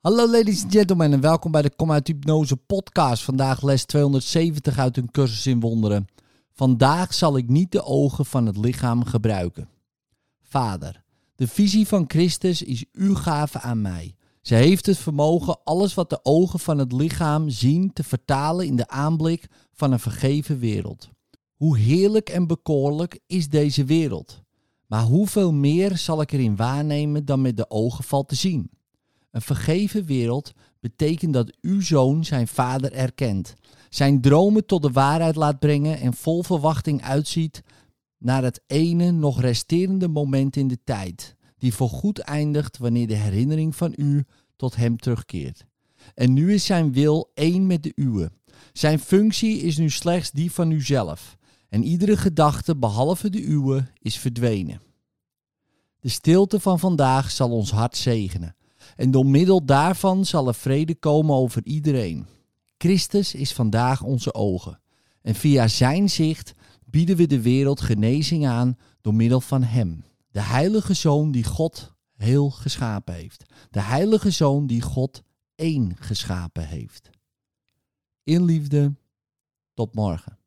Hallo ladies and gentlemen en welkom bij de Kom uit Hypnose podcast. Vandaag les 270 uit een cursus in wonderen. Vandaag zal ik niet de ogen van het lichaam gebruiken. Vader, de visie van Christus is uw gave aan mij. Ze heeft het vermogen alles wat de ogen van het lichaam zien te vertalen in de aanblik van een vergeven wereld. Hoe heerlijk en bekoorlijk is deze wereld. Maar hoeveel meer zal ik erin waarnemen dan met de ogen valt te zien? Een vergeven wereld betekent dat uw zoon zijn vader erkent, zijn dromen tot de waarheid laat brengen en vol verwachting uitziet naar het ene nog resterende moment in de tijd, die voorgoed eindigt wanneer de herinnering van u tot hem terugkeert. En nu is zijn wil één met de uwe. Zijn functie is nu slechts die van uzelf. En iedere gedachte behalve de uwe is verdwenen. De stilte van vandaag zal ons hart zegenen. En door middel daarvan zal er vrede komen over iedereen. Christus is vandaag onze ogen. En via zijn zicht bieden we de wereld genezing aan door middel van Hem. De Heilige Zoon die God heel geschapen heeft. De Heilige Zoon die God één geschapen heeft. In liefde, tot morgen.